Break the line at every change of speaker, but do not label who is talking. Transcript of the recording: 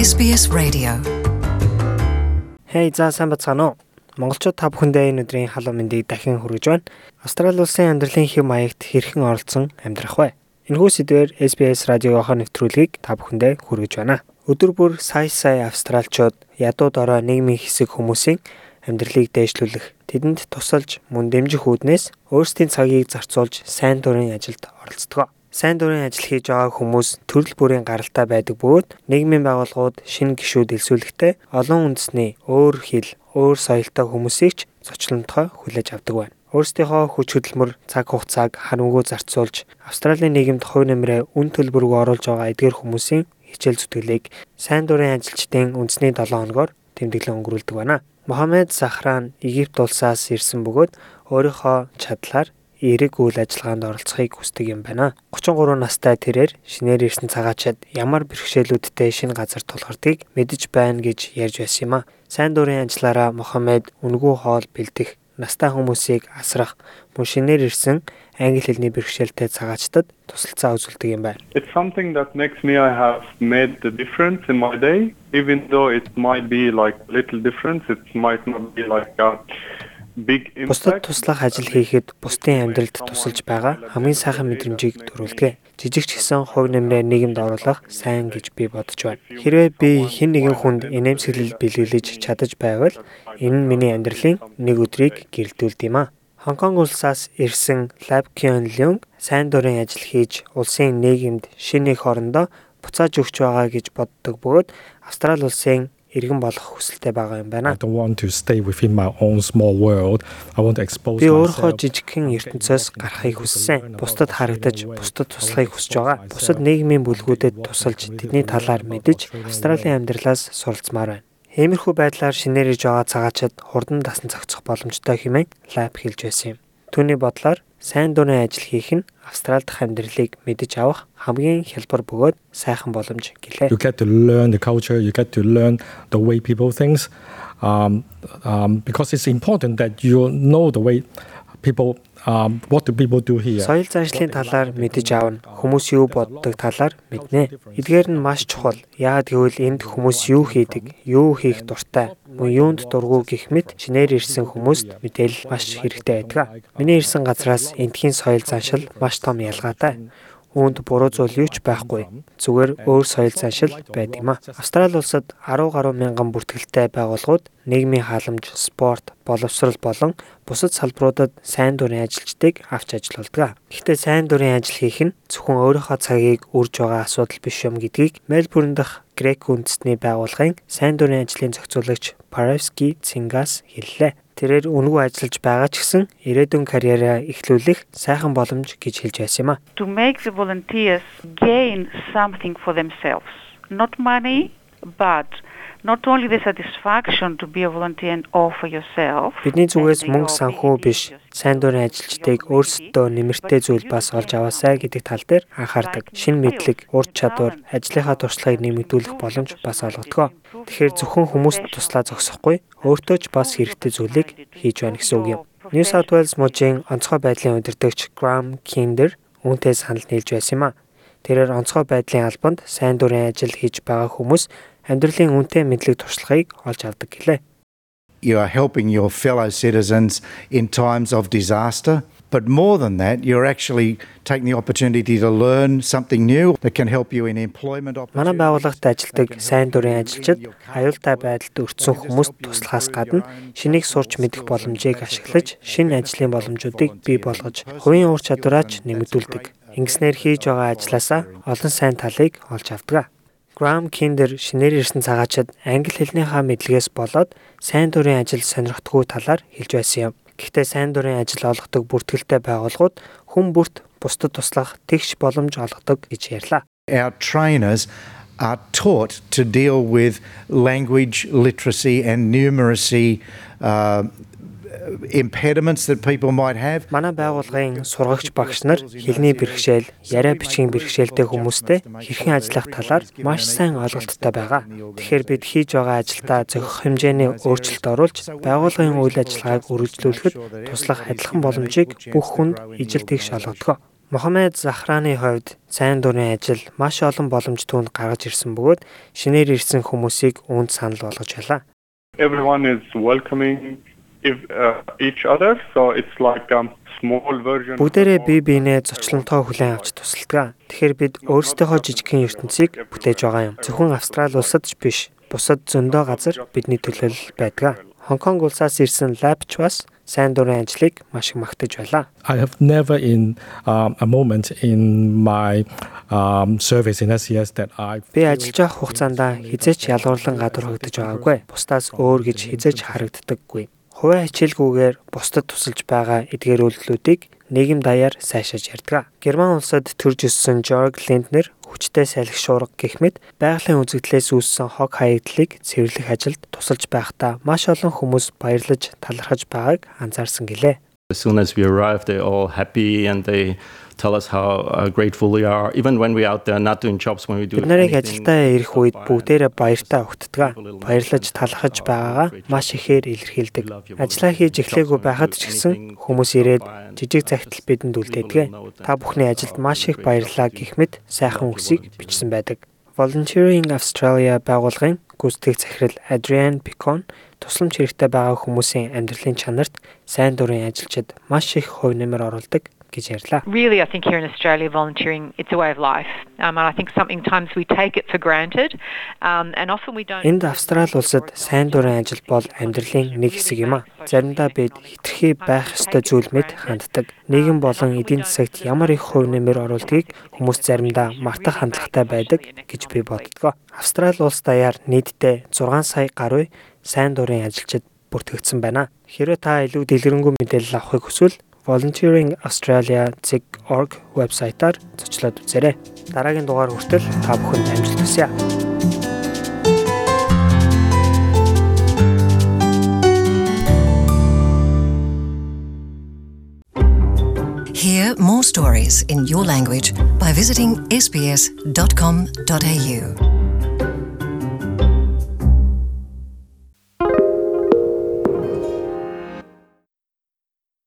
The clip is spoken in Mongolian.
SBS Radio.
Хей за сайн бацгаана уу? Монголчууд та бүхэндээ энэ өдрийн халуун мэндийг дахин хүргэж байна. Австрали улсын амьдралын хэв маягт хэрхэн оролцсон амьдрах вэ? Энэхүү сэдвээр SBS радиогийнхоо нэвтрүүлгийг та бүхэндээ хүргэж байна. Өдөр бүр сая сая австралчууд ядуу дорой нийгмийн хэсэг хүмүүсийн амьдралыг дээшлүүлэх, тэдэнд тусалж мөн дэмжих үүднээс өөрсдийн цагийг зарцуулж сайн дурын ажилд оролцдог сайн дурын ажил хийж байгаа хүмүүс төрөл бүрийн гаралтай байдаг бөгөөд нийгмийн байгууллагууд шинэ гишүүд элсүүлэхдээ олон үндэсний өөр хэл, өөр соёлтой хүмүүсийг ч зочлонтгой хүлээж авдаг байна. Өөрсдийнхөө хүч хөдөлмөр, цаг хугацааг харамгүй зарцуулж Австралийн нийгэмд хувь нэмрээ үн төлбөрөөр оруулж байгаа эдгээр хүмүүсийн хичээл зүтгэлийг сайн дурын ажилчдын үндэсний 7 хоногоор тэмдэглэн өнгөрүүлдэг байна. Мохаммед Сахран Египт улсаас ирсэн бөгөөд өөрийнхөө чадлаар эерэг үйл ажиллагаанд оролцохыг хүсдэг юм байна. 33 настай тэрээр шинээр ирсэн цагаачид ямар бэрхшээлүүдтэй шинэ газар тулгардыг мэдэж байна гэж ярьж байсан юм а. Сайн дурын ажиллаараа Мохаммед үнгүү хоол бэлдэх, настай хүмүүсийг асрах, мөн шинээр ирсэн англи хэлний бэрхшээлтэй цагаачтад тусалцаа үзүүлдэг юм байна.
It's something that makes me I have made the difference in my day even though it might be like little difference it might not be like a
Бусдад туслах ажил хийхэд бусдын амьдралд тусалж байгаа хамгийн сайхан мэдрэмжийг төрүүлдэг. Жижиг ч гэсэн хувь нэмрээ нийгэмд оруулах сайн гэж би бодож байна. Хэрвээ би хэн нэгэн хүнд инээмсэглэл бэлгэлж чадаж байвал энэ нь миний амьдралын нэг өдрийг гэрэлтүүлд юм а. Хонконг улсаас ирсэн Лав Кён Люнг сайн дурын ажил хийж улсын нийгэмд шинэ их орондоо буцааж өгч байгаа гэж боддог бөгөөд Австрали улсын иргэн болох хүсэлтэй байгаа юм байна.
I don't want to stay within my own small world. I want to expose
Би өөрөө жижигхэн ертөнцөөс гарахыг хүссэн. Бусдад харагдаж, бусдад туслахыг хүсэж байгаа. Бусад нийгмийн бүлгүүдэд тусалж, тэдний талаар мэдэж, Австралийн амьдралаас суралцмаар байна. Иймэрхүү байдлаар шинээр иж байгаа цагаачид хурдан дасан зохицох боломжтой хэмээн лаб хэлж байсан юм. Түүний бодлоор сайн дурын ажил хийх нь Австрали дахь амьдралыг мэдэж авах хамгийн хялбар бөгөөд сайхан боломж гэлээ.
You get to learn the culture, you get to learn the way people thinks um, um, because it's important that you know the way people um what do people do here
Соёл заншлын талаар мэдэж аавна. Хүмүүс юу боддог талаар мэднэ. Эдгээр нь маш чухал. Яагаад гэвэл энд хүмүүс юу хийдэг, юу хийх дуртай, мөн юунд дургу гэх мэт шинээр ирсэн хүмүүст мэдээлэл маш хэрэгтэй байдаг. Миний ирсэн газраас эндхийн соёл заншил маш том ялгаатай үүнд буруу зүйл юу ч байхгүй. Зүгээр өөр соёл заншил байдаг юм а. Австрали улсад 10 гаруй мянган бүртгэлтэй байгууллагууд нийгмийн халамж, спорт, боловсрал болон бусад салбаруудад сайн дурын ажилчдыг авч ажилуулдаг. Гэхдээ сайн дурын ажил хийх нь зөвхөн өөрийнхөө цагийг үрж байгаа асуудал биш юм гэдгийг Мельбурн дахь Грек үндэстний байгууллагын сайн дурын ажлын зохицуулагч Paravski Tsingas хэллээ. Тэрээр үнгүй ажиллаж байгаа ч гэсэн ирээдүйн карьераа эхлүүлэх сайхан боломж гэж хэлж байсан юм а.
to make the volunteers gain something for themselves. Not money, but not only the satisfaction to be a volunteer and offer yourself.
Бидний зүгээс мөнгө санхүү биш, сайн дурын ажилчдыг өөрсдөө нэмэртэй зүйл бас олж аваасай гэдэг тал дээр анхаардаг. Шин мэдлэг, ур чадвар, ажлынхаа туршлагыг нэмэгдүүлэх боломж бас олгодог. Тэгэхээр зөвхөн хүмүүст туслаа зогсохгүй, өөртөө ч бас хэрэгтэй зүйлийг хийж байна гэсэн үг юм. New South Wales мужийн онцгой байдлын удирдагч Graham Kinder үүнтэй санал нийлж байсан юм а. Тэрээр онцгой байдлын албанд сайн дурын ажил хийж байгаа хүмүүс амьдралын үнэтэй мэдлэг туршлагыг олж авдаг гэлээ.
you are helping your fellow citizens in times of disaster. But more than that, you're actually taking the opportunity to learn something new that can help you in employment
Манай
opportunities.
байгууллагт ажилладаг сайн дурын ажилчид аюултай байдалд өртсөн хүмүүст туслахаас гадна шинийг сурч мэдэх боломжийг ашиглаж шинэ ажлын боломжуудыг бий болгож хувийн ур чадвараа ч нэмэгдүүлдэг. Ингэснээр хийж байгаа ажилласаа олон сайн талыг олж авдаг. Graham Kinder шинээр ирсэн цагаачид англи хэлнийхаа мэдлэгээс болоод сайн дурын ажил сонирхдаггүй талаар хэлж байсан юм. Гэхдээ сайн дурын ажил олгодог бүртгэлтэй байгууллагууд хүн бүрт бусдад туслах тэгш боломж олгодог гэж ярьлаа.
Our trainers are taught to deal with language literacy and numeracy uh, impediments that people might have.
Манай байгууллагын сургагч багш нар хэлний бэрхшээл, яриа бичгийн бэрхшээлтэй хүмүүстэй хэрхэн ажиллах талаар маш сайн ойлголттой байгаа. Тэгэхээр бид хийж байгаа ажилдаа зохих хэмжээний өөрчлөлт оруулж байгууллагын үйл ажиллагааг үргэлжлүүлэхэд туслах адилхан боломжийг бүх хүнд ижил тэгш олгодог. Мохаммед Захраны хувьд сайн дурын ажил маш олон боломж түүнд гаргаж ирсэн бөгөөд шинээр ирсэн хүмүүсийг үүнд санал болгож байлаа.
Everyone is welcoming each other, so it's like a small version.
Бүгдээрээ бие биенээ зочлонтой хүлээн авч тусалдаг. Тэгэхээр бид өөрсдийнхөө жижигхэн ертөнцийг бүтээж байгаа юм. Зөвхөн Австрали улсад ч биш, бусад зөндөө газар бидний төлөөлөл байдаг. Хонконг улсаас ирсэн Лапч бас сайн дурын ажлыг маш их магтаж байлаа.
I have never in um, a moment in my um, service in SES that I
Би ажиллаж байх хугацаанд хизээч ялгуурлан гадуурхагдаж байгаагүй. Бусдаас өөр гэж хизээч харагддаггүй. Хувийн хичээлгүйгээр бусдад тусалж байгаа эдгээр үйлдэлүүдийг нийгэм даяар сайшааж ярьдаг. Герман улсад төрж өссөн Жорг Линднер хүчтэй салхи шуурга гэх мэт байгалийн үзэгдлээс үүссэн хог хаягдлыг цэвэрлэх ажилд тусалж байхдаа маш олон хүмүүс баярлаж талархаж байгааг анзаарсан гэлээ.
As soon as we arrive, they're all happy and they tell us how uh, grateful we are. Even when we're out there not doing jobs, when we do
нарыг ажилдаа ирэх үед бүгдээрээ баяртай өгтдөг. Баярлаж талархаж байгаагаа маш ихээр илэрхийлдэг. Ажлаа хийж эхлэегүй байхад ч гэсэн хүмүүс ирээд жижиг цагтл бидэнд үлдээдэг. Та бүхний ажилд маш их баярлалаа гэх мэт сайхан үгсийг бичсэн байдаг. Volunteering Australia байгууллагын гүйцэтгэх захирал Adrian Picon тусламж хэрэгтэй байгаа хүмүүсийн амьдралын чанарт сайн дурын ажилчид маш их хувь нэмэр оруулдаг гэж ярьлаа.
Really, I think here in Australia, volunteering it's a way of life, um, and I think sometimes we take it for granted, um, and often we don't.
Энд Австрали улсад сайн дурын ажил бол амьдралын нэг хэсэг юм а. Заримдаа бид хитрхи байх ёстой зүйл мэд ханддаг. Нийгэм болон эдийн засагт ямар их хувь нэмэр оруулдгийг хүмүүс заримдаа мартах хандлагатай байдаг гэж би боддгоо. Австрали улс даяар нийтдээ 6 сая гаруй сайн дурын ажилчид бүртгэгдсэн байна. Хэрвээ та илүү дэлгэрэнгүй мэдээлэл авахыг хүсвэл volunteeringaustralia.org вебсайтаар зочлоод үзээрэй. Дараагийн дугаар хүртэл та бүхэнд амжилт хүсье.
Hear more stories in your language by visiting sbs.com.au.